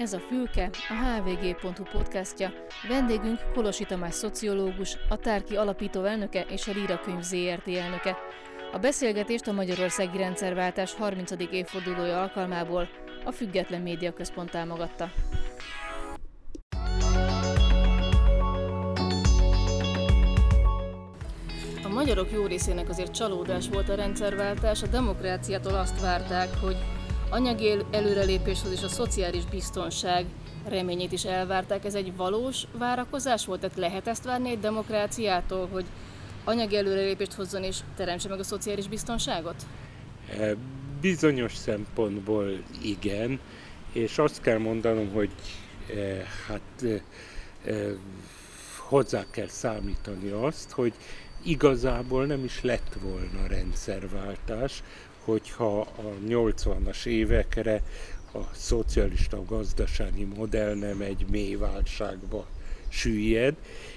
Ez a Fülke, a hvg.hu podcastja. Vendégünk Kolosi Tamás szociológus, a Tárki alapító elnöke és a Líra könyv ZRT elnöke. A beszélgetést a Magyarországi Rendszerváltás 30. évfordulója alkalmából a Független Média Központ támogatta. A magyarok jó részének azért csalódás volt a rendszerváltás, a demokráciától azt várták, hogy anyagi előrelépéshoz és a szociális biztonság reményét is elvárták. Ez egy valós várakozás volt? Tehát lehet ezt várni egy demokráciától, hogy anyagi előrelépést hozzon és teremtse meg a szociális biztonságot? E, bizonyos szempontból igen, és azt kell mondanom, hogy eh, hát eh, hozzá kell számítani azt, hogy igazából nem is lett volna rendszerváltás, hogyha a 80-as évekre a szocialista gazdasági modell nem egy mély válságba süllyed,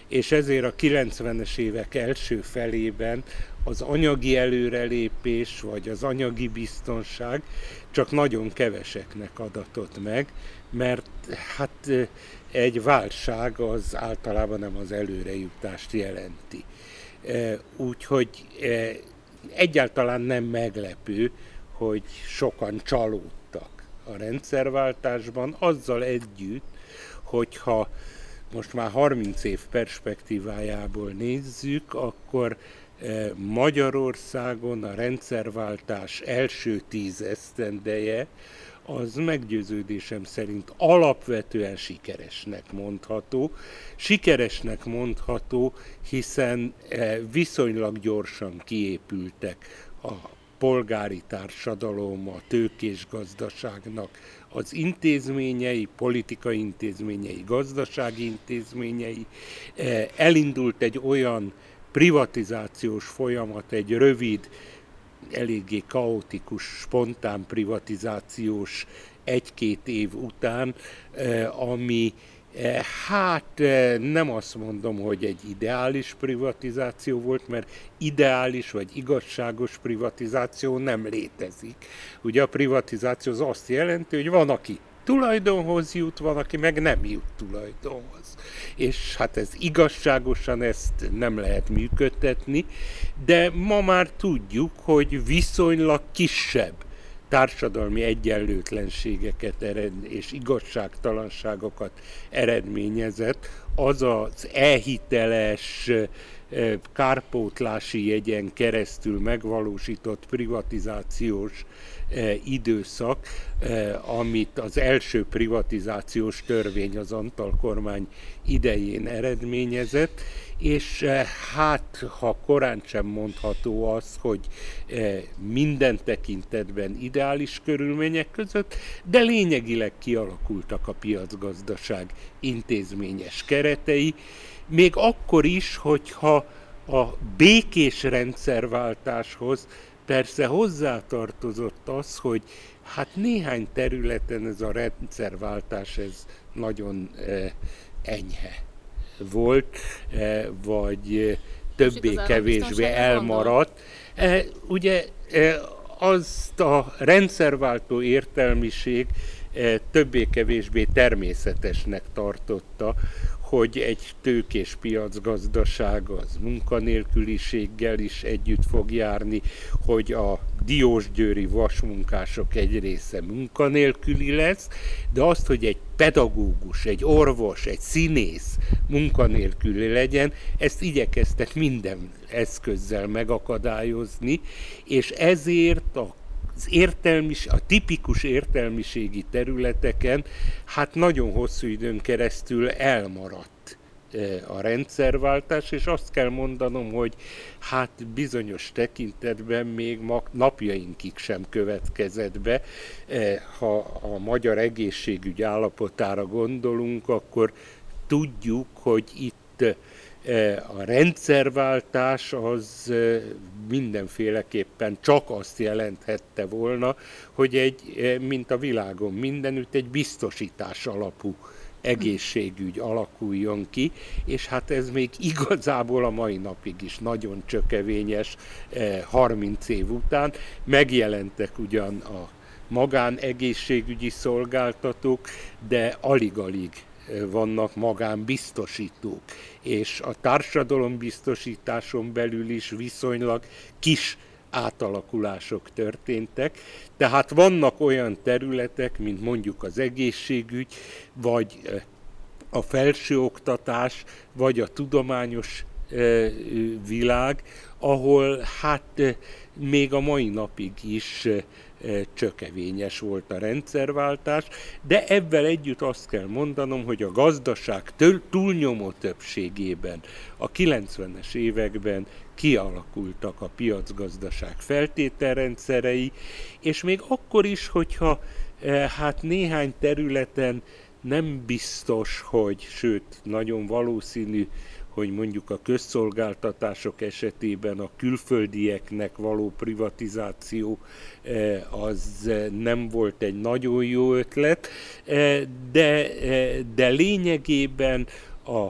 és ezért a 90-es évek első felében az anyagi előrelépés, vagy az anyagi biztonság csak nagyon keveseknek adatott meg, mert hát egy válság az általában nem az előrejutást jelenti. Úgyhogy egyáltalán nem meglepő, hogy sokan csalódtak a rendszerváltásban, azzal együtt, hogyha most már 30 év perspektívájából nézzük, akkor eh, Magyarországon a rendszerváltás első tíz esztendeje az meggyőződésem szerint alapvetően sikeresnek mondható. Sikeresnek mondható, hiszen eh, viszonylag gyorsan kiépültek a polgári társadalom, a tőkés gazdaságnak az intézményei, politikai intézményei, gazdasági intézményei. Eh, elindult egy olyan privatizációs folyamat, egy rövid eléggé kaotikus, spontán privatizációs egy-két év után, eh, ami eh, Hát eh, nem azt mondom, hogy egy ideális privatizáció volt, mert ideális vagy igazságos privatizáció nem létezik. Ugye a privatizáció az azt jelenti, hogy van, aki tulajdonhoz jut, van, aki meg nem jut tulajdonhoz. És hát ez igazságosan ezt nem lehet működtetni, de ma már tudjuk, hogy viszonylag kisebb társadalmi egyenlőtlenségeket ered, és igazságtalanságokat eredményezett, az az elhiteles kárpótlási jegyen keresztül megvalósított privatizációs időszak, amit az első privatizációs törvény az Antal kormány idején eredményezett, és hát, ha korán sem mondható az, hogy minden tekintetben ideális körülmények között, de lényegileg kialakultak a piacgazdaság intézményes keretei, még akkor is, hogyha a békés rendszerváltáshoz persze hozzátartozott az, hogy hát néhány területen ez a rendszerváltás ez nagyon eh, enyhe volt, eh, vagy többé-kevésbé elmaradt. Ugye azt a rendszerváltó értelmiség többé-kevésbé természetesnek tartotta, hogy egy tőkés piacgazdaság az munkanélküliséggel is együtt fog járni, hogy a diósgyőri vasmunkások egy része munkanélküli lesz, de azt, hogy egy pedagógus, egy orvos, egy színész munkanélküli legyen, ezt igyekeztek minden eszközzel megakadályozni, és ezért a az értelmis, a tipikus értelmiségi területeken hát nagyon hosszú időn keresztül elmaradt e, a rendszerváltás, és azt kell mondanom, hogy hát bizonyos tekintetben még ma napjainkig sem következett be. E, ha a magyar egészségügy állapotára gondolunk, akkor tudjuk, hogy itt a rendszerváltás az e, mindenféleképpen csak azt jelenthette volna, hogy egy, e, mint a világon mindenütt, egy biztosítás alapú egészségügy alakuljon ki, és hát ez még igazából a mai napig is nagyon csökevényes 30 év után. Megjelentek ugyan a magán egészségügyi szolgáltatók, de alig-alig vannak magánbiztosítók, és a társadalombiztosításon belül is viszonylag kis átalakulások történtek. Tehát vannak olyan területek, mint mondjuk az egészségügy, vagy a felsőoktatás, vagy a tudományos világ, ahol hát még a mai napig is csökevényes volt a rendszerváltás, de ebben együtt azt kell mondanom, hogy a gazdaság túlnyomó többségében a 90-es években kialakultak a piacgazdaság feltételrendszerei, és még akkor is, hogyha hát néhány területen nem biztos, hogy, sőt, nagyon valószínű, hogy mondjuk a közszolgáltatások esetében a külföldieknek való privatizáció eh, az nem volt egy nagyon jó ötlet, eh, de, eh, de lényegében a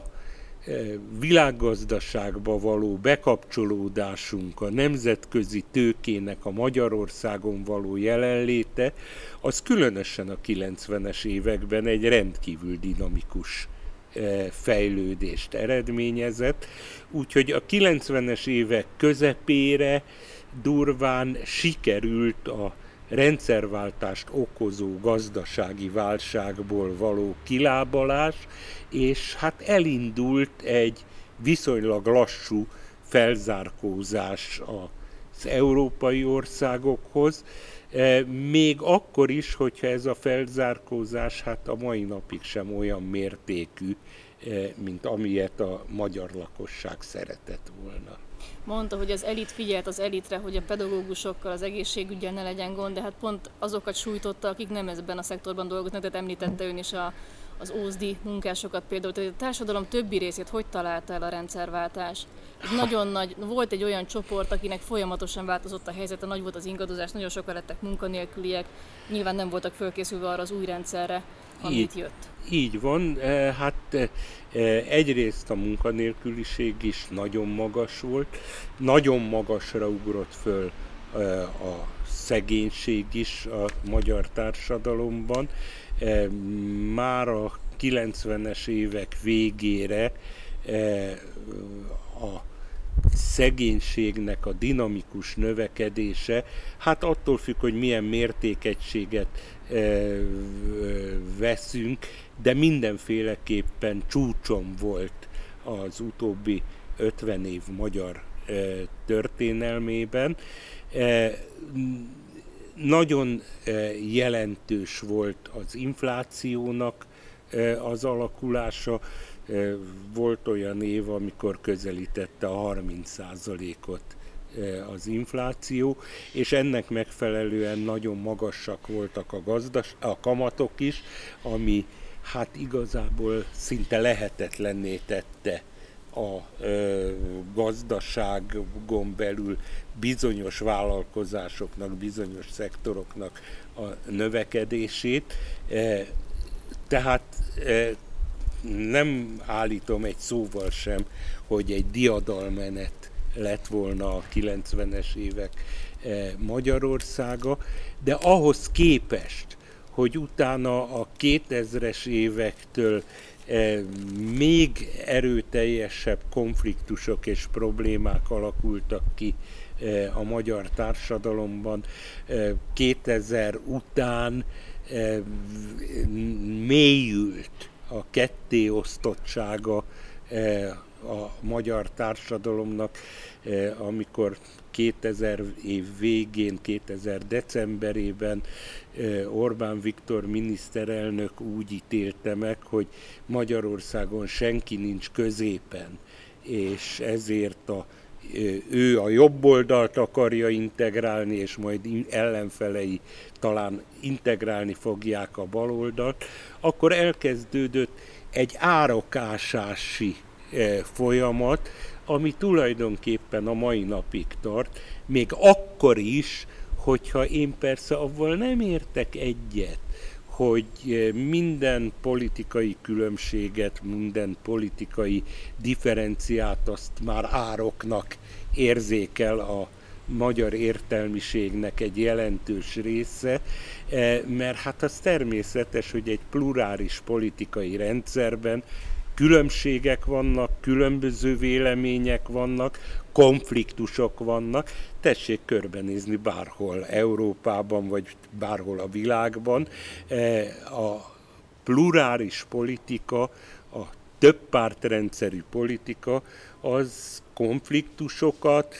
világgazdaságba való bekapcsolódásunk, a nemzetközi tőkének a Magyarországon való jelenléte, az különösen a 90-es években egy rendkívül dinamikus fejlődést eredményezett, úgyhogy a 90-es évek közepére durván sikerült a rendszerváltást okozó gazdasági válságból való kilábalás, és hát elindult egy viszonylag lassú felzárkózás az európai országokhoz, e, még akkor is, hogyha ez a felzárkózás hát a mai napig sem olyan mértékű, e, mint amilyet a magyar lakosság szeretett volna. Mondta, hogy az elit figyelt az elitre, hogy a pedagógusokkal, az egészségügyel ne legyen gond, de hát pont azokat sújtotta, akik nem ebben a szektorban dolgoznak, tehát említette ön is a, az ózdi munkásokat például, tehát a társadalom többi részét hogy találta el a rendszerváltás? Nagyon nagy, volt egy olyan csoport, akinek folyamatosan változott a helyzete, nagy volt az ingadozás, nagyon sokan lettek munkanélküliek, nyilván nem voltak fölkészülve arra az új rendszerre, amit így, jött. Így van, eh, hát eh, eh, egyrészt a munkanélküliség is nagyon magas volt, nagyon magasra ugrott föl a szegénység is a magyar társadalomban. Már a 90-es évek végére a szegénységnek a dinamikus növekedése, hát attól függ, hogy milyen mértékegységet veszünk, de mindenféleképpen csúcson volt az utóbbi 50 év magyar történelmében. Nagyon jelentős volt az inflációnak az alakulása, volt olyan év, amikor közelítette a 30%-ot az infláció, és ennek megfelelően nagyon magasak voltak a, gazdas, a kamatok is, ami hát igazából szinte lehetetlenné tette a ö, gazdaságon belül bizonyos vállalkozásoknak, bizonyos szektoroknak a növekedését. E, tehát e, nem állítom egy szóval sem, hogy egy diadalmenet lett volna a 90-es évek eh, Magyarországa, de ahhoz képest, hogy utána a 2000-es évektől még erőteljesebb konfliktusok és problémák alakultak ki eh, a magyar társadalomban. 2000 után mélyült a kettéosztottsága a magyar társadalomnak, eh, amikor 2000 év végén, 2000 decemberében eh, Orbán Viktor miniszterelnök úgy ítélte meg, hogy Magyarországon senki nincs középen, és ezért a ő a jobb oldalt akarja integrálni, és majd ellenfelei talán integrálni fogják a bal oldalt, akkor elkezdődött egy árakásási folyamat, ami tulajdonképpen a mai napig tart, még akkor is, hogyha én persze avval nem értek egyet, hogy eh, minden politikai különbséget, minden politikai differenciát azt már ároknak érzékel a magyar értelmiségnek egy jelentős része, mert hát az természetes, hogy egy plurális politikai rendszerben különbségek vannak, különböző vélemények vannak, konfliktusok vannak. Tessék körbenézni bárhol Európában, vagy bárhol a világban. E, a plurális politika, a több pártrendszerű politika, az konfliktusokat,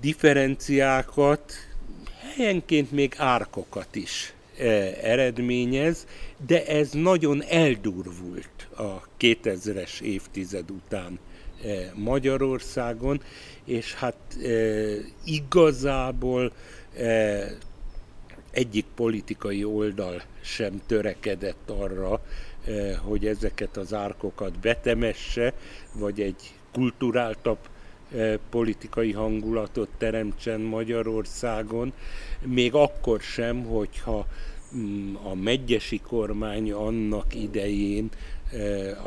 differenciákat, helyenként még árkokat is eredményez, de ez nagyon eldurvult a 2000-es évtized után Magyarországon, és hát igazából egyik politikai oldal sem törekedett arra, hogy ezeket az árkokat betemesse, vagy egy kulturáltabb politikai hangulatot teremtsen Magyarországon, még akkor sem, hogyha mm, a megyesi kormány annak idején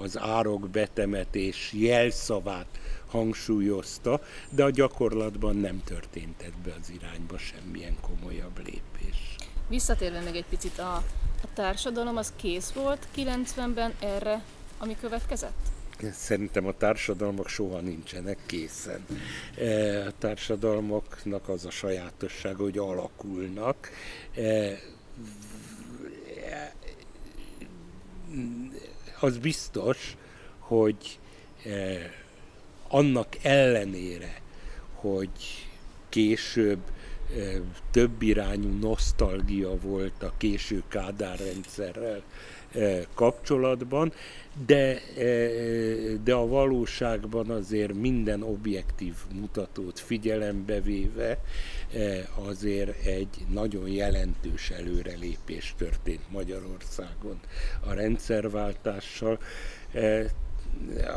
az árok betemetés jelszavát hangsúlyozta, de a gyakorlatban nem történt ebbe az irányba semmilyen komolyabb lépés. Visszatérve még egy picit a, a társadalom, az kész volt 90-ben erre, ami következett? Szerintem a társadalmak soha nincsenek készen. A társadalmaknak az a sajátossága, hogy alakulnak az biztos, hogy eh, annak ellenére, hogy később több irányú nosztalgia volt a késő Kádár rendszerrel kapcsolatban, de, de a valóságban azért minden objektív mutatót figyelembe véve azért egy nagyon jelentős előrelépés történt Magyarországon a rendszerváltással.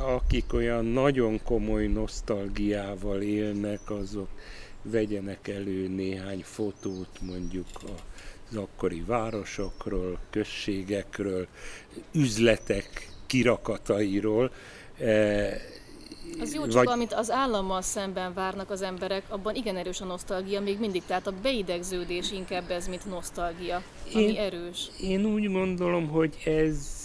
Akik olyan nagyon komoly nosztalgiával élnek, azok vegyenek elő néhány fotót mondjuk az akkori városokról, községekről, üzletek kirakatairól. Az jó, csak vagy... amit az állammal szemben várnak az emberek, abban igen erős a nosztalgia még mindig, tehát a beidegződés inkább ez, mint nosztalgia, ami én, erős. Én úgy gondolom, hogy ez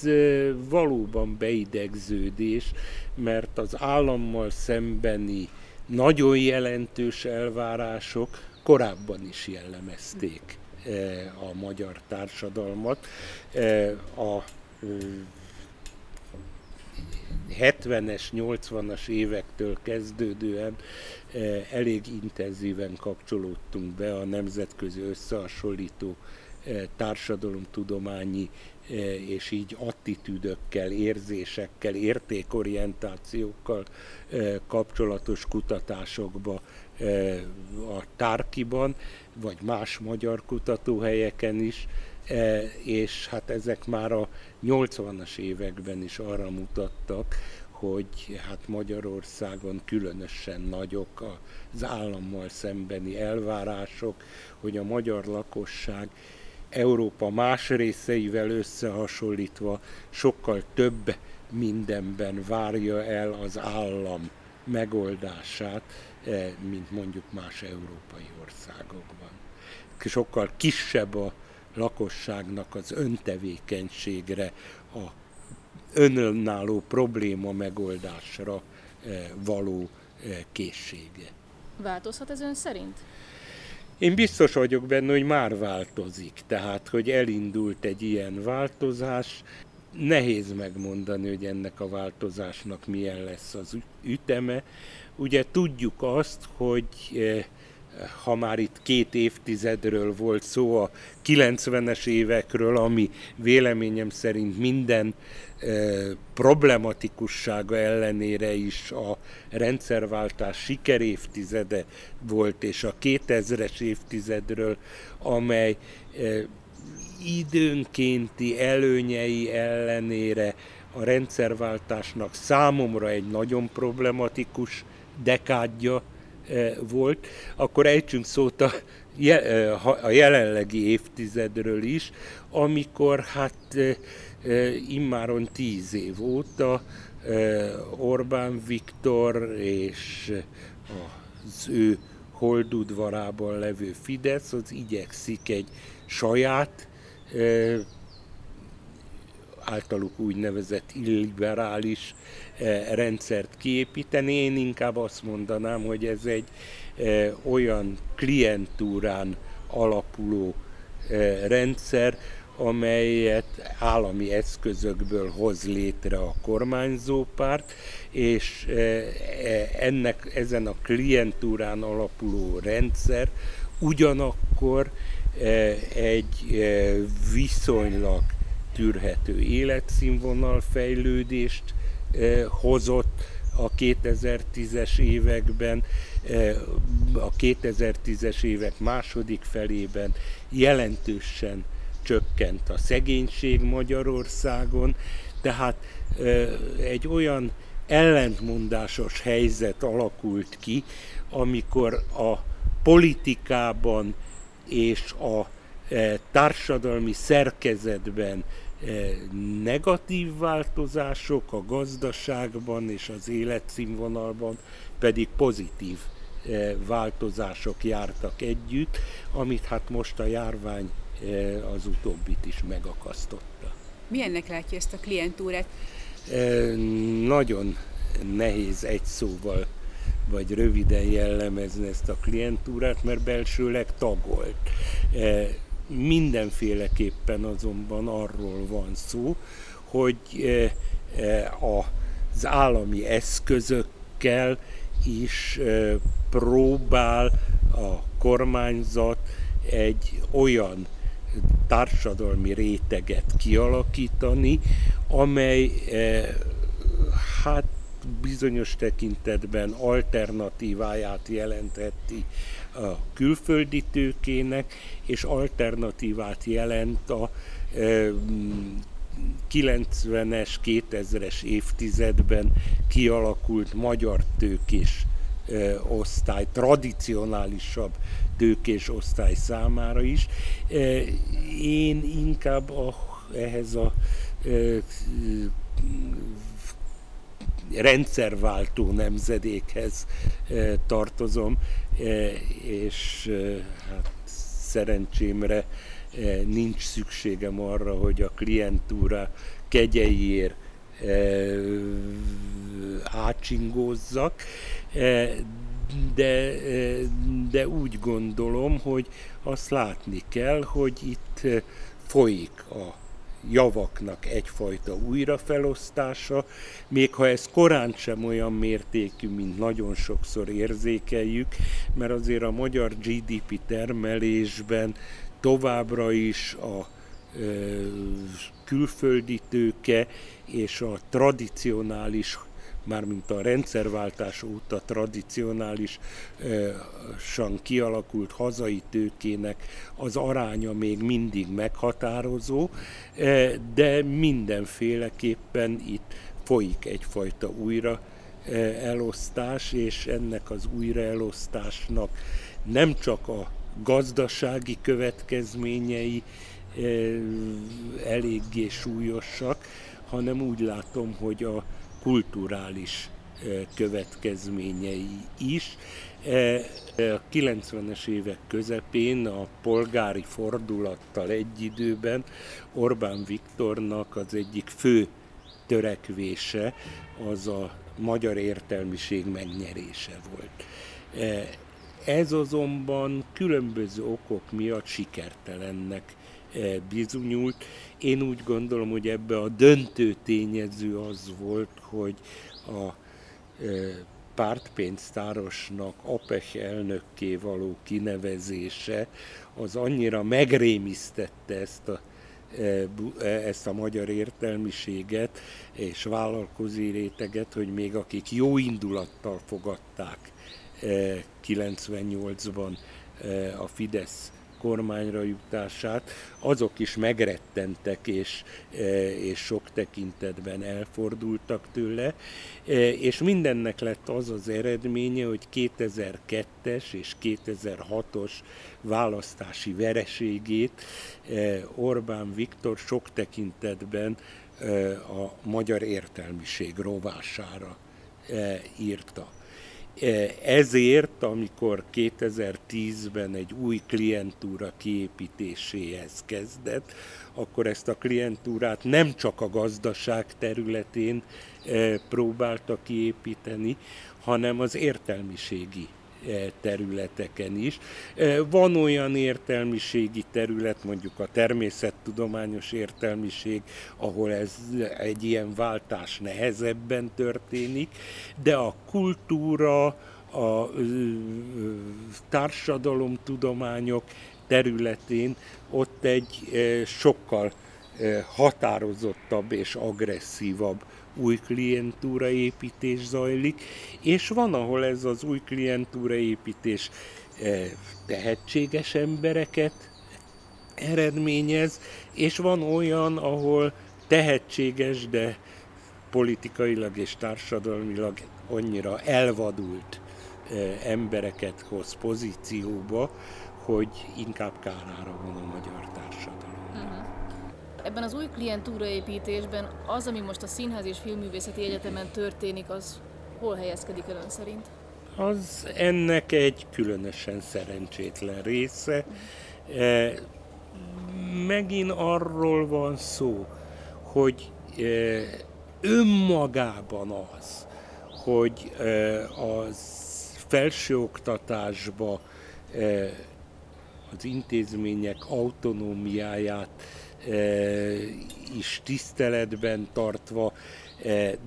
valóban beidegződés, mert az állammal szembeni nagyon jelentős elvárások korábban is jellemezték a magyar társadalmat. A 70-es, 80-as évektől kezdődően eh, elég intenzíven kapcsolódtunk be a nemzetközi összehasonlító eh, társadalomtudományi és így attitűdökkel, érzésekkel, értékorientációkkal kapcsolatos kutatásokba a Tárkiban, vagy más magyar kutatóhelyeken is, E, és hát ezek már a 80-as években is arra mutattak, hogy hát Magyarországon különösen nagyok az állammal szembeni elvárások, hogy a magyar lakosság Európa más részeivel összehasonlítva sokkal több mindenben várja el az állam megoldását, mint mondjuk más európai országokban. Sokkal kisebb a lakosságnak az öntevékenységre, a önálló probléma megoldásra eh, való eh, készsége. Változhat ez ön szerint? Én biztos vagyok benne, hogy már változik, tehát hogy elindult egy ilyen változás. Nehéz megmondani, hogy ennek a változásnak milyen lesz az üteme. Ugye tudjuk azt, hogy eh, ha már itt két évtizedről volt szó, a 90-es évekről, ami véleményem szerint minden e, problematikussága ellenére is a rendszerváltás sikerévtizede volt, és a 2000-es évtizedről, amely e, időnkénti előnyei ellenére a rendszerváltásnak számomra egy nagyon problematikus dekádja Eh, volt, akkor ejtsünk szót a, eh, a jelenlegi évtizedről is, amikor hát eh, immáron tíz év óta Orbán Viktor és az ő holdudvarában levő Fidesz, az igyekszik egy saját általuk úgynevezett illiberális rendszert kiépíteni. Én inkább azt mondanám, hogy ez egy olyan klientúrán alapuló rendszer, amelyet állami eszközökből hoz létre a kormányzó párt, és ennek ezen a klientúrán alapuló rendszer ugyanakkor egy viszonylag tűrhető életszínvonal fejlődést hozott a 2010-es években, a 2010-es évek második felében jelentősen csökkent a szegénység Magyarországon, tehát egy olyan ellentmondásos helyzet alakult ki, amikor a politikában és a társadalmi szerkezetben negatív változások, a gazdaságban és az életszínvonalban pedig pozitív változások jártak együtt, amit hát most a járvány az utóbbit is megakasztotta. Milyennek látja ezt a klientúrát? Nagyon nehéz egy szóval vagy röviden jellemezni ezt a klientúrát, mert belsőleg tagolt. Mindenféleképpen azonban arról van szó, hogy az állami eszközökkel is próbál a kormányzat egy olyan társadalmi réteget kialakítani, amely hát bizonyos tekintetben alternatíváját jelentheti a külföldi tőkének, és alternatívát jelent a 90-es, 2000-es évtizedben kialakult magyar tőkés osztály, tradicionálisabb tőkés osztály számára is. Én inkább a, ehhez a rendszerváltó nemzedékhez tartozom, és hát szerencsémre nincs szükségem arra, hogy a klientúra kegyeiért átsingózzak, de, de úgy gondolom, hogy azt látni kell, hogy itt folyik a javaknak egyfajta újrafelosztása, még ha ez korán sem olyan mértékű, mint nagyon sokszor érzékeljük, mert azért a magyar GDP termelésben továbbra is a külföldi tőke és a tradicionális mármint a rendszerváltás óta tradicionálisan kialakult hazai tőkének az aránya még mindig meghatározó, de mindenféleképpen itt folyik egyfajta újra elosztás, és ennek az újraelosztásnak nem csak a gazdasági következményei eléggé súlyosak, hanem úgy látom, hogy a kulturális következményei is. A 90-es évek közepén a polgári fordulattal egy időben Orbán Viktornak az egyik fő törekvése az a magyar értelmiség megnyerése volt. Ez azonban különböző okok miatt sikertelennek bizonyult. Én úgy gondolom, hogy ebbe a döntő tényező az volt, hogy a pártpénztárosnak APEC elnökké való kinevezése az annyira megrémisztette ezt a ezt a magyar értelmiséget és vállalkozói réteget, hogy még akik jó indulattal fogadták 98-ban a Fidesz kormányra jutását, azok is megrettentek és, e, és sok tekintetben elfordultak tőle, e, és mindennek lett az az eredménye, hogy 2002-es és 2006-os választási vereségét e, Orbán Viktor sok tekintetben a magyar értelmiség rovására írta Ezért, amikor 2010-ben egy új klientúra kiépítéséhez kezdett, akkor ezt a klientúrát nem csak a gazdaság területén próbálta kiépíteni, hanem az értelmiségi E, területeken is. E, van olyan értelmiségi terület, mondjuk a természettudományos értelmiség, ahol ez egy ilyen váltás nehezebben történik, de a kultúra, a társadalomtudományok területén ott egy e, sokkal határozottabb és agresszívabb új klientúra építés zajlik, és van, ahol ez az új klientúra építés eh, tehetséges embereket eredményez, és van olyan, ahol tehetséges, de politikailag és társadalmilag annyira elvadult eh, embereket hoz pozícióba, hogy inkább kárára van a magyar társadalom. Ebben az új klientúraépítésben az, ami most a Színház és Filmművészeti Egyetemen történik, az hol helyezkedik ön szerint? Az ennek egy különösen szerencsétlen része. E, megint arról van szó, hogy e, önmagában az, hogy e, az felsőoktatásba az intézmények autonómiáját is tiszteletben tartva,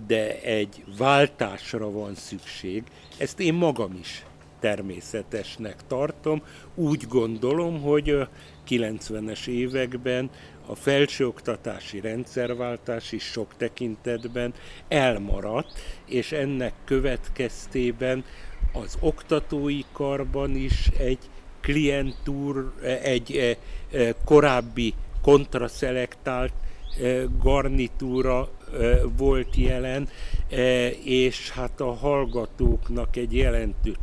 de egy váltásra van szükség. Ezt én magam is természetesnek tartom. Úgy gondolom, hogy a 90-es években a felsőoktatási rendszerváltás is sok tekintetben elmaradt, és ennek következtében az oktatói karban is egy klientúr, egy korábbi kontraszelektált garnitúra volt jelen, és hát a hallgatóknak egy jelentős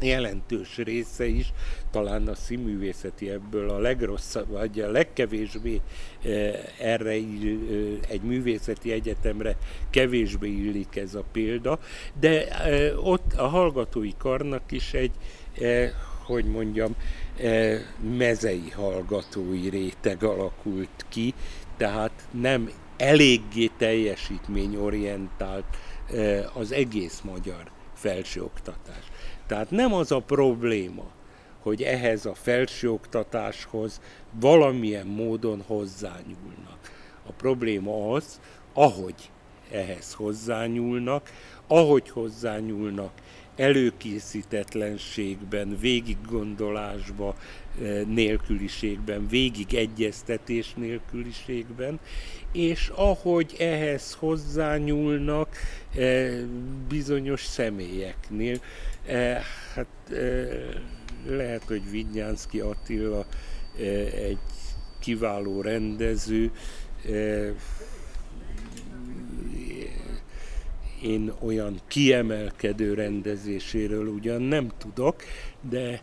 jelentős része is, talán a színművészeti ebből a legrosszabb, vagy a legkevésbé erre egy művészeti egyetemre kevésbé illik ez a példa, de ott a hallgatói karnak is egy hogy mondjam, e, mezei hallgatói réteg alakult ki, tehát nem eléggé teljesítményorientált e, az egész magyar felsőoktatás. Tehát nem az a probléma, hogy ehhez a felsőoktatáshoz valamilyen módon hozzányúlnak. A probléma az, ahogy ehhez hozzányúlnak, ahogy hozzányúlnak, előkészítetlenségben, végiggondolásba, eh, nélküliségben, végig egyeztetés nélküliségben, és ahogy ehhez hozzányúlnak eh, bizonyos személyeknél, eh, hát lehet, hogy Vidnyánszki Attila egy kiváló rendező, én olyan kiemelkedő rendezéséről ugyan nem tudok, de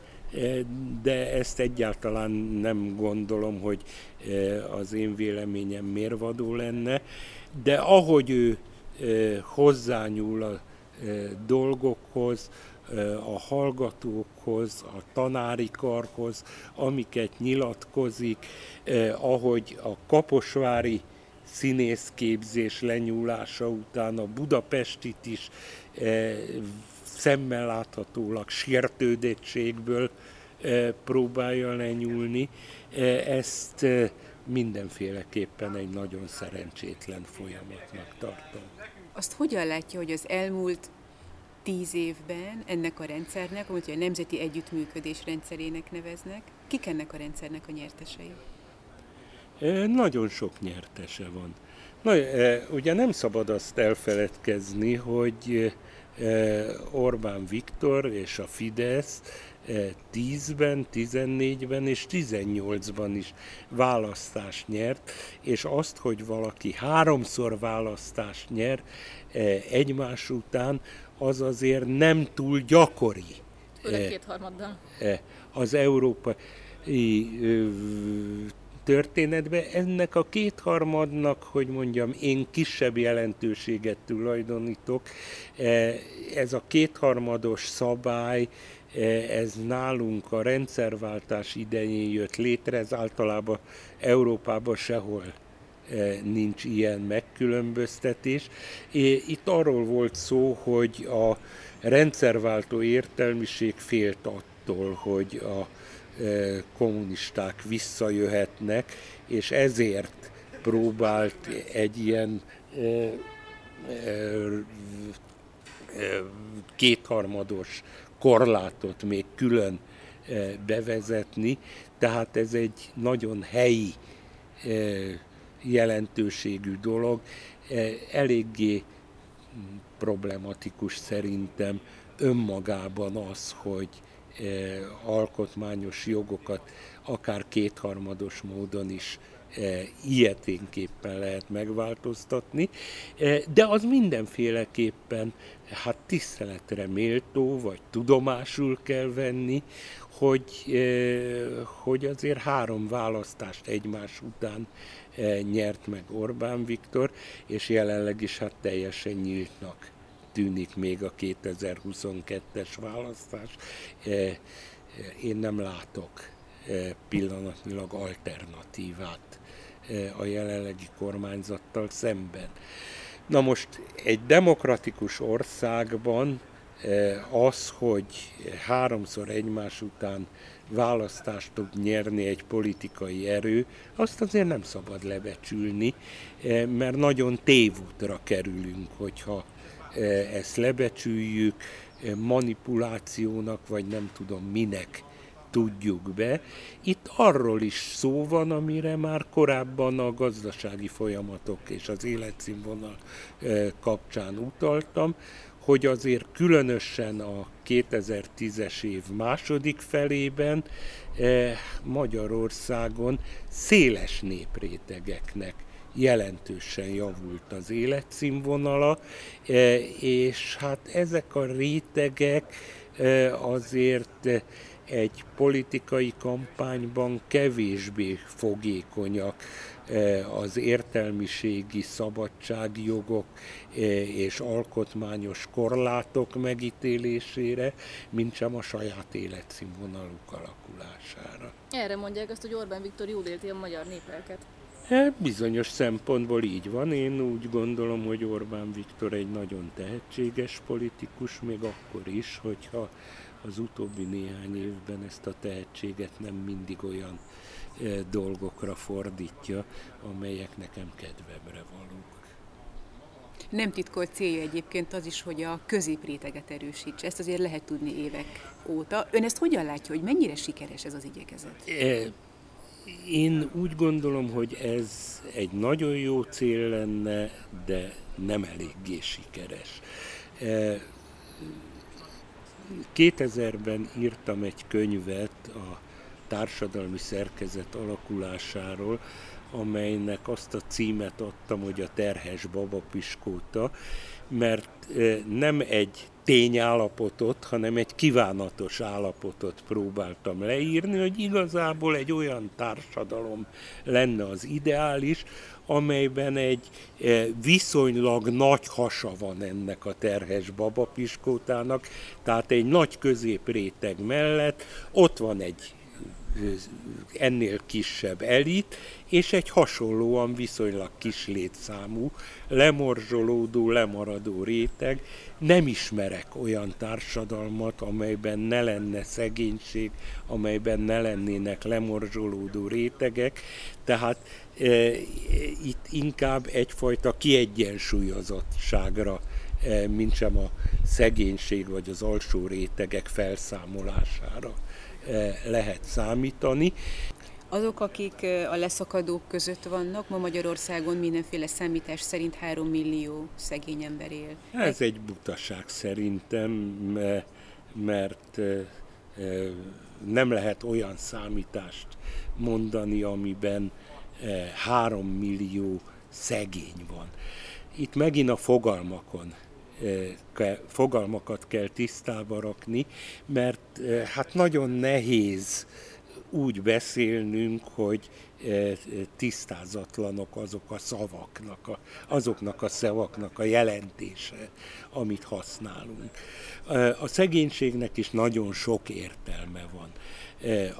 de ezt egyáltalán nem gondolom, hogy e, az én véleményem mérvadó lenne, de ahogy ő e, hozzányúl a dolgokhoz, a hallgatókhoz, a tanári karhoz, amiket nyilatkozik, ahogy a kaposvári színészképzés lenyúlása után a Budapestit is e, szemmel láthatólag sértődettségből e, próbálja lenyúlni. E, ezt e, mindenféleképpen egy nagyon szerencsétlen folyamatnak tartom. Azt hogyan látja, hogy az elmúlt tíz évben ennek a rendszernek, amit a Nemzeti Együttműködés rendszerének neveznek, kik ennek a rendszernek a nyertesei? Nagyon sok nyertese van. Na, ugye nem szabad azt elfeledkezni, hogy Orbán Viktor és a Fidesz 10-ben, 14-ben és 18-ban is választást nyert, és azt, hogy valaki háromszor választást nyer egymás után, az azért nem túl gyakori. Főleg kétharmaddal. Az európai történetbe. Ennek a kétharmadnak, hogy mondjam, én kisebb jelentőséget tulajdonítok. Ez a kétharmados szabály, ez nálunk a rendszerváltás idején jött létre, ez általában Európában sehol nincs ilyen megkülönböztetés. Itt arról volt szó, hogy a rendszerváltó értelmiség félt attól, hogy a kommunisták visszajöhetnek, és ezért próbált egy ilyen kétharmados korlátot még külön bevezetni, tehát ez egy nagyon helyi jelentőségű dolog, eléggé problematikus szerintem önmagában az, hogy alkotmányos jogokat akár kétharmados módon is ilyeténképpen lehet megváltoztatni, de az mindenféleképpen hát tiszteletre méltó, vagy tudomásul kell venni, hogy, hogy azért három választást egymás után nyert meg Orbán Viktor, és jelenleg is hát teljesen nyíltnak tűnik még a 2022-es választás. Én nem látok pillanatnyilag alternatívát a jelenlegi kormányzattal szemben. Na most egy demokratikus országban az, hogy háromszor egymás után választást tud nyerni egy politikai erő, azt azért nem szabad lebecsülni, mert nagyon tévútra kerülünk, hogyha ezt lebecsüljük, manipulációnak, vagy nem tudom minek tudjuk be. Itt arról is szó van, amire már korábban a gazdasági folyamatok és az életszínvonal kapcsán utaltam, hogy azért különösen a 2010-es év második felében Magyarországon széles néprétegeknek jelentősen javult az életszínvonala, és hát ezek a rétegek azért egy politikai kampányban kevésbé fogékonyak eh, az értelmiségi szabadságjogok és alkotmányos korlátok megítélésére, mint sem a saját életszínvonaluk alakulására. Erre mondják azt, hogy Orbán Viktor jól élti a magyar népelket. Eh, bizonyos szempontból így van. Én úgy gondolom, hogy Orbán Viktor egy nagyon tehetséges politikus, még akkor is, hogyha az utóbbi néhány évben ezt a tehetséget nem mindig olyan e, dolgokra fordítja, amelyek nekem kedvemre valók. Nem titkolt célja egyébként az is, hogy a középréteget erősítse. Ezt azért lehet tudni évek óta. Ön ezt hogyan látja, hogy mennyire sikeres ez az igyekezet? E, én úgy gondolom, hogy ez egy nagyon jó cél lenne, de nem eléggé sikeres. E, 2000-ben írtam egy könyvet a társadalmi szerkezet alakulásáról, amelynek azt a címet adtam, hogy a terhes babapiskóta, mert nem egy tényállapotot, hanem egy kívánatos állapotot próbáltam leírni, hogy igazából egy olyan társadalom lenne az ideális, amelyben egy e, viszonylag nagy hasa van ennek a terhes babapiskótának, tehát egy nagy középréteg mellett ott van egy ennél kisebb elit, és egy hasonlóan viszonylag kis létszámú, lemorzsolódó, lemaradó réteg. Nem ismerek olyan társadalmat, amelyben ne lenne szegénység, amelyben ne lennének lemorzsolódó rétegek, tehát e, itt inkább egyfajta kiegyensúlyozottságra e, mint sem a szegénység vagy az alsó rétegek felszámolására lehet számítani. Azok, akik eh, a leszakadók között vannak, ma Magyarországon mindenféle számítás szerint 3 millió szegény ember él. Ez egy butaság szerintem, mert eh, nem lehet olyan számítást mondani, amiben 3 millió szegény van. Itt megint a fogalmakon fogalmakat kell tisztába rakni, mert hát nagyon nehéz úgy beszélnünk, hogy tisztázatlanok azok a szavaknak, a, azoknak a szavaknak a jelentése, amit használunk. A szegénységnek is nagyon sok értelme van.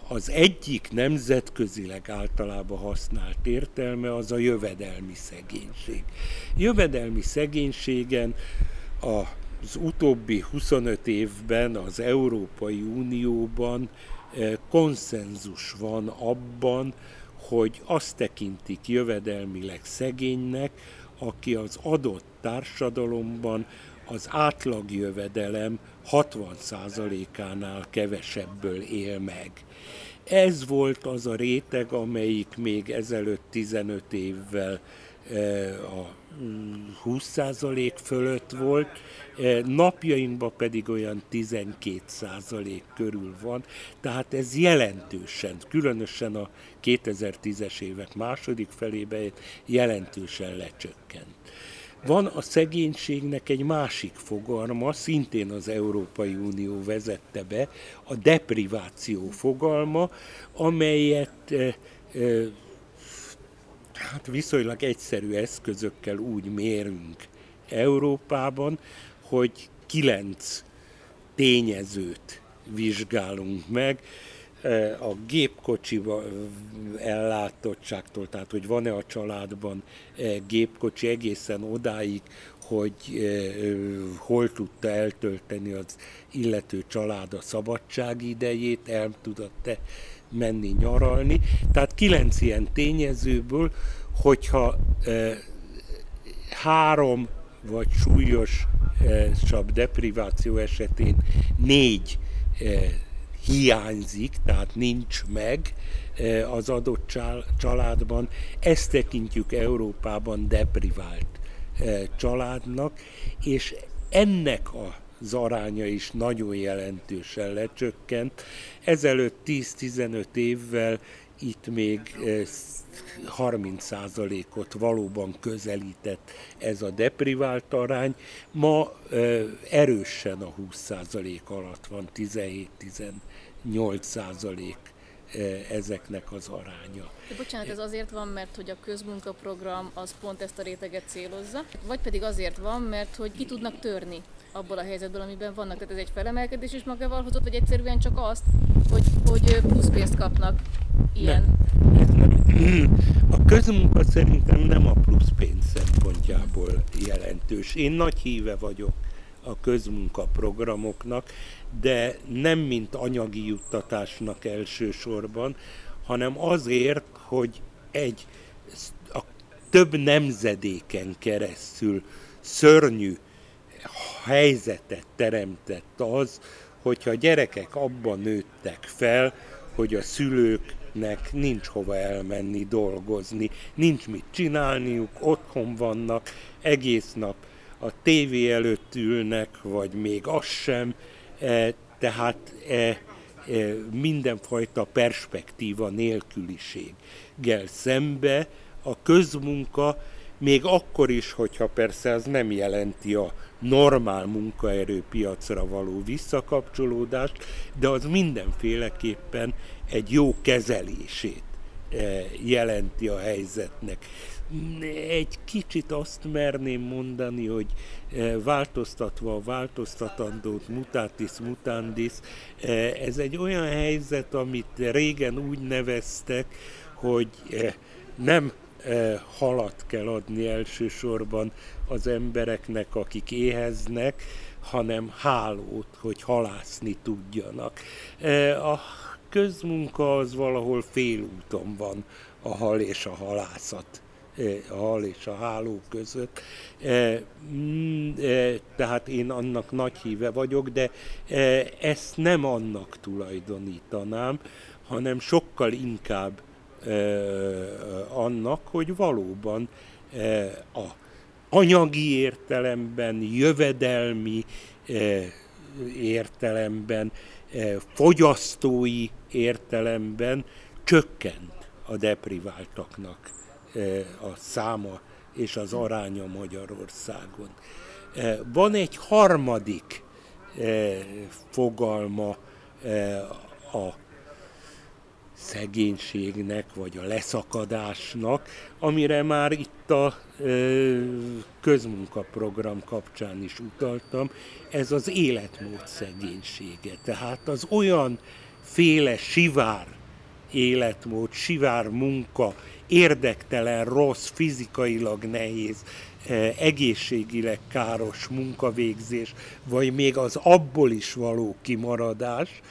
Az egyik nemzetközileg általában használt értelme az a jövedelmi szegénység. Jövedelmi szegénységen az utóbbi 25 évben az Európai Unióban konszenzus van abban, hogy azt tekintik jövedelmileg szegénynek, aki az adott társadalomban az átlagjövedelem 60%-ánál kevesebből él meg. Ez volt az a réteg, amelyik még ezelőtt 15 évvel a 20% fölött volt, napjainkban pedig olyan 12% körül van, tehát ez jelentősen, különösen a 2010-es évek második felében jelentősen lecsökkent. Van a szegénységnek egy másik fogalma, szintén az Európai Unió vezette be, a depriváció fogalma, amelyet hát viszonylag egyszerű eszközökkel úgy mérünk Európában, hogy kilenc tényezőt vizsgálunk meg, a gépkocsi ellátottságtól, tehát hogy van-e a családban gépkocsi egészen odáig, hogy hol tudta eltölteni az illető család a szabadság idejét, el tudott-e menni nyaralni. Tehát kilenc ilyen tényezőből, hogyha három vagy súlyosabb depriváció esetén négy hiányzik, tehát nincs meg az adott családban. Ezt tekintjük Európában deprivált családnak, és ennek a az aránya is nagyon jelentősen lecsökkent. Ezelőtt 10-15 évvel itt még 30%-ot valóban közelített ez a deprivált arány. Ma erősen a 20% alatt van, 17-18% ezeknek az aránya. De bocsánat, ez azért van, mert hogy a közmunkaprogram az pont ezt a réteget célozza, vagy pedig azért van, mert hogy ki tudnak törni abból a helyzetből, amiben vannak. Tehát ez egy felemelkedés is magával hozott, vagy egyszerűen csak azt, hogy, hogy plusz pénzt kapnak ilyen? Nem. A közmunka szerintem nem a plusz pénz szempontjából jelentős. Én nagy híve vagyok a közmunka programoknak, de nem mint anyagi juttatásnak elsősorban, hanem azért, hogy egy a több nemzedéken keresztül szörnyű helyzetet teremtett az, hogyha a gyerekek abban nőttek fel, hogy a szülőknek nincs hova elmenni dolgozni, nincs mit csinálniuk, otthon vannak, egész nap a tévé előtt ülnek, vagy még az sem, e, tehát e, e, mindenfajta perspektíva nélküliséggel szembe a közmunka még akkor is, hogyha persze ez nem jelenti a normál munkaerőpiacra való visszakapcsolódást, de az mindenféleképpen egy jó kezelését eh, jelenti a helyzetnek. Egy kicsit azt merném mondani, hogy eh, változtatva a változtatandót, mutatis mutandis, eh, ez egy olyan helyzet, amit régen úgy neveztek, hogy nem halat kell adni elsősorban az embereknek, akik éheznek, hanem hálót, hogy halászni tudjanak. A közmunka az valahol félúton van a hal és a halászat a hal és a háló között. Mm, tehát én annak nagy híve vagyok, de ezt nem annak tulajdonítanám, hanem sokkal inkább annak, hogy valóban a anyagi értelemben, jövedelmi értelemben, fogyasztói értelemben csökkent a depriváltaknak a száma és az aránya Magyarországon. Van egy harmadik fogalma a szegénységnek, vagy a leszakadásnak, amire már itt a ö, közmunkaprogram kapcsán is utaltam, ez az életmód szegénysége. Tehát az olyan féle sivár életmód, sivár munka, érdektelen, rossz, fizikailag nehéz, egészségileg káros munkavégzés, vagy még az abból is való kimaradás,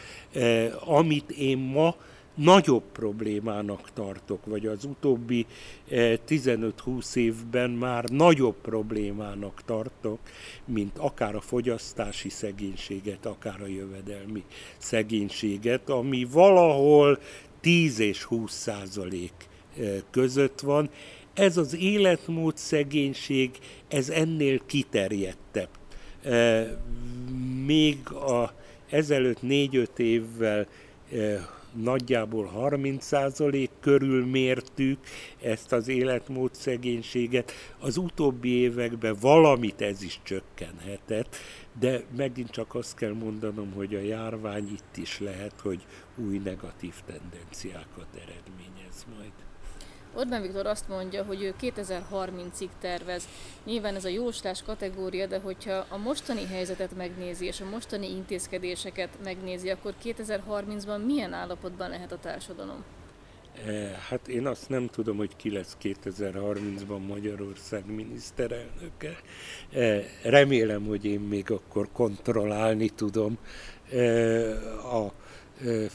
amit én ma nagyobb problémának tartok, vagy az utóbbi 15-20 évben már nagyobb problémának tartok, mint akár a fogyasztási szegénységet, akár a jövedelmi szegénységet, ami valahol 10 és 20 százalék között van. Ez az életmód szegénység, ez ennél kiterjedtebb. Még a, ezelőtt 4-5 évvel nagyjából 30% körül mértük ezt az életmód szegénységet. Az utóbbi években valamit ez is csökkenhetett, de megint csak azt kell mondanom, hogy a járvány itt is lehet, hogy új negatív tendenciákat eredményez majd. Orbán Viktor azt mondja, hogy ő 2030-ig tervez. Nyilván ez a jóslás kategória, de hogyha a mostani helyzetet megnézi, és a mostani intézkedéseket megnézi, akkor 2030-ban milyen állapotban lehet a társadalom? Eh, hát én azt nem tudom, hogy ki lesz 2030-ban Magyarország miniszterelnöke. Eh, remélem, hogy én még akkor kontrollálni tudom eh, a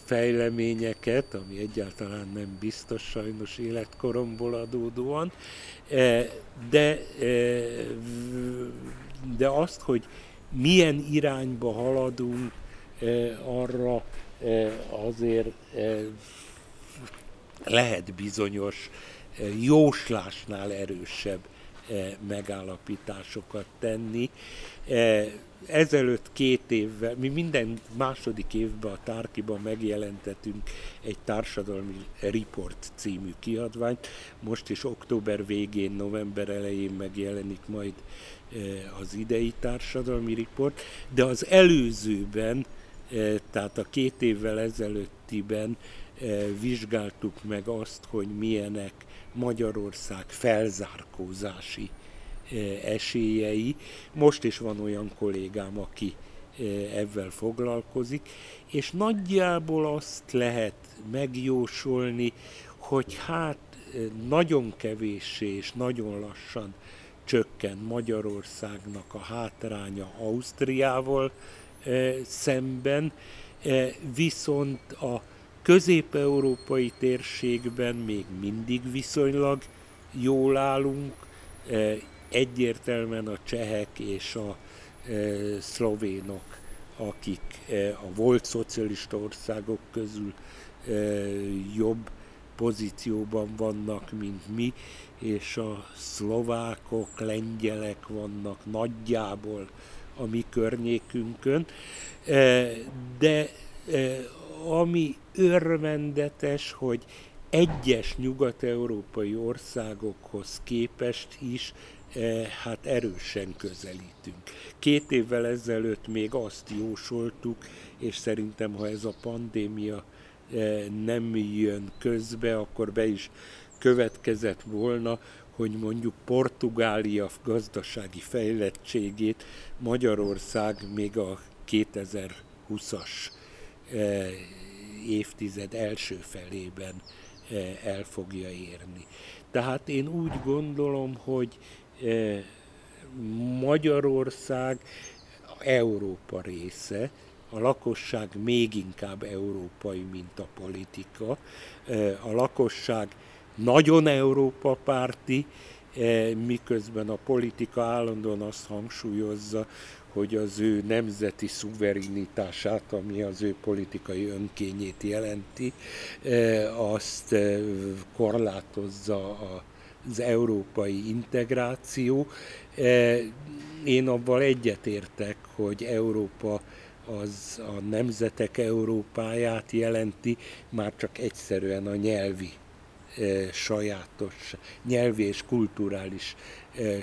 fejleményeket, ami egyáltalán nem biztos sajnos életkoromból adódóan, de, de azt, hogy milyen irányba haladunk, arra azért lehet bizonyos jóslásnál erősebb megállapításokat tenni ezelőtt két évvel, mi minden második évben a Tárkiban megjelentetünk egy társadalmi report című kiadványt, most is október végén, november elején megjelenik majd eh, az idei társadalmi report, de az előzőben, eh, tehát a két évvel ezelőttiben eh, vizsgáltuk meg azt, hogy milyenek Magyarország felzárkózási esélyei. Most is van olyan kollégám, aki ebben foglalkozik, és nagyjából azt lehet megjósolni, hogy hát nagyon kevéssé és nagyon lassan csökken Magyarországnak a hátránya Ausztriával szemben, viszont a közép-európai térségben még mindig viszonylag jól állunk, egyértelműen a csehek és a e, szlovénok, akik e, a volt szocialista országok közül e, jobb pozícióban vannak, mint mi, és a szlovákok, lengyelek vannak nagyjából a mi környékünkön, de ami örvendetes, hogy egyes nyugat-európai országokhoz képest is hát erősen közelítünk. Két évvel ezelőtt még azt jósoltuk, és szerintem, ha ez a pandémia e, nem jön közbe, akkor be is következett volna, hogy mondjuk Portugália gazdasági fejlettségét Magyarország még a 2020-as e, évtized első felében el fogja érni. Tehát én úgy gondolom, hogy Magyarország Európa része, a lakosság még inkább európai, mint a politika. A lakosság nagyon Európa párti, miközben a politika állandóan azt hangsúlyozza, hogy az ő nemzeti szuverenitását, ami az ő politikai önkényét jelenti, azt korlátozza a az európai integráció. E, én abban egyetértek, hogy Európa az a nemzetek Európáját jelenti, már csak egyszerűen a nyelvi sajátos nyelvi és kulturális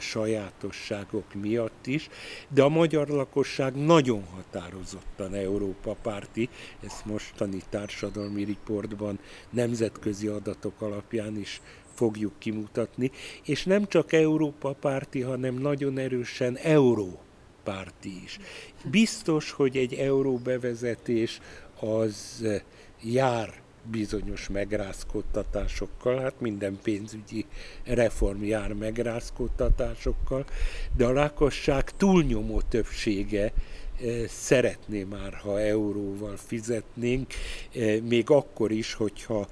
sajátosságok miatt is, de a magyar lakosság nagyon határozottan Európa párti, ezt mostani társadalmi riportban nemzetközi adatok alapján is fogjuk kimutatni, és nem csak Európa párti, hanem nagyon erősen euró párti is. Biztos, hogy egy euró bevezetés az jár bizonyos megrázkódtatásokkal, hát minden pénzügyi reform jár megrázkódtatásokkal, de a lakosság túlnyomó többsége szeretné már, ha euróval fizetnénk, még akkor is, hogyha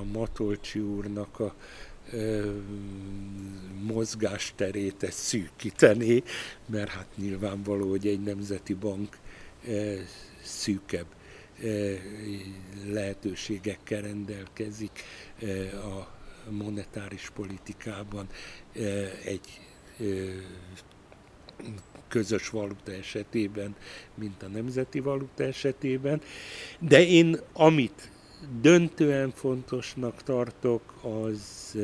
a Matolcsi úrnak a mozgásterét ezt szűkíteni, mert hát nyilvánvaló, hogy egy nemzeti bank szűkebb lehetőségekkel rendelkezik a monetáris politikában egy közös valuta esetében, mint a nemzeti valuta esetében. De én amit döntően fontosnak tartok, az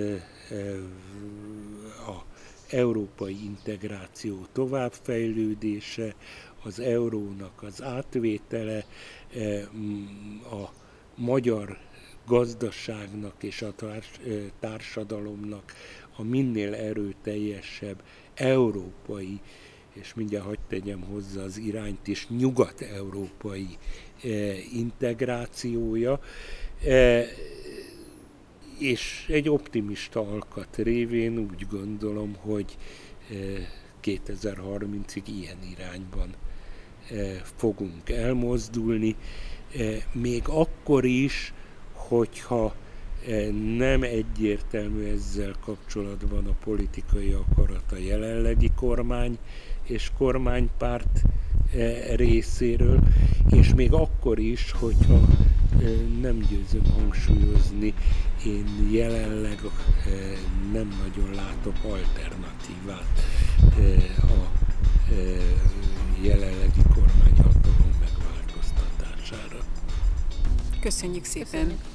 a európai integráció továbbfejlődése, az eurónak az átvétele, a magyar gazdaságnak és a társadalomnak a minél erőteljesebb európai, és mindjárt hagyd tegyem hozzá az irányt is, nyugat-európai integrációja, és egy optimista alkat révén úgy gondolom, hogy 2030-ig ilyen irányban fogunk elmozdulni, még akkor is, hogyha nem egyértelmű ezzel kapcsolatban a politikai akarat a jelenlegi kormány és kormánypárt részéről, és még akkor is, hogyha nem győzöm hangsúlyozni, én jelenleg nem nagyon látok alternatívát a jelenlegi kormányhatalom megváltoztatására. Köszönjük szépen! Köszönjük.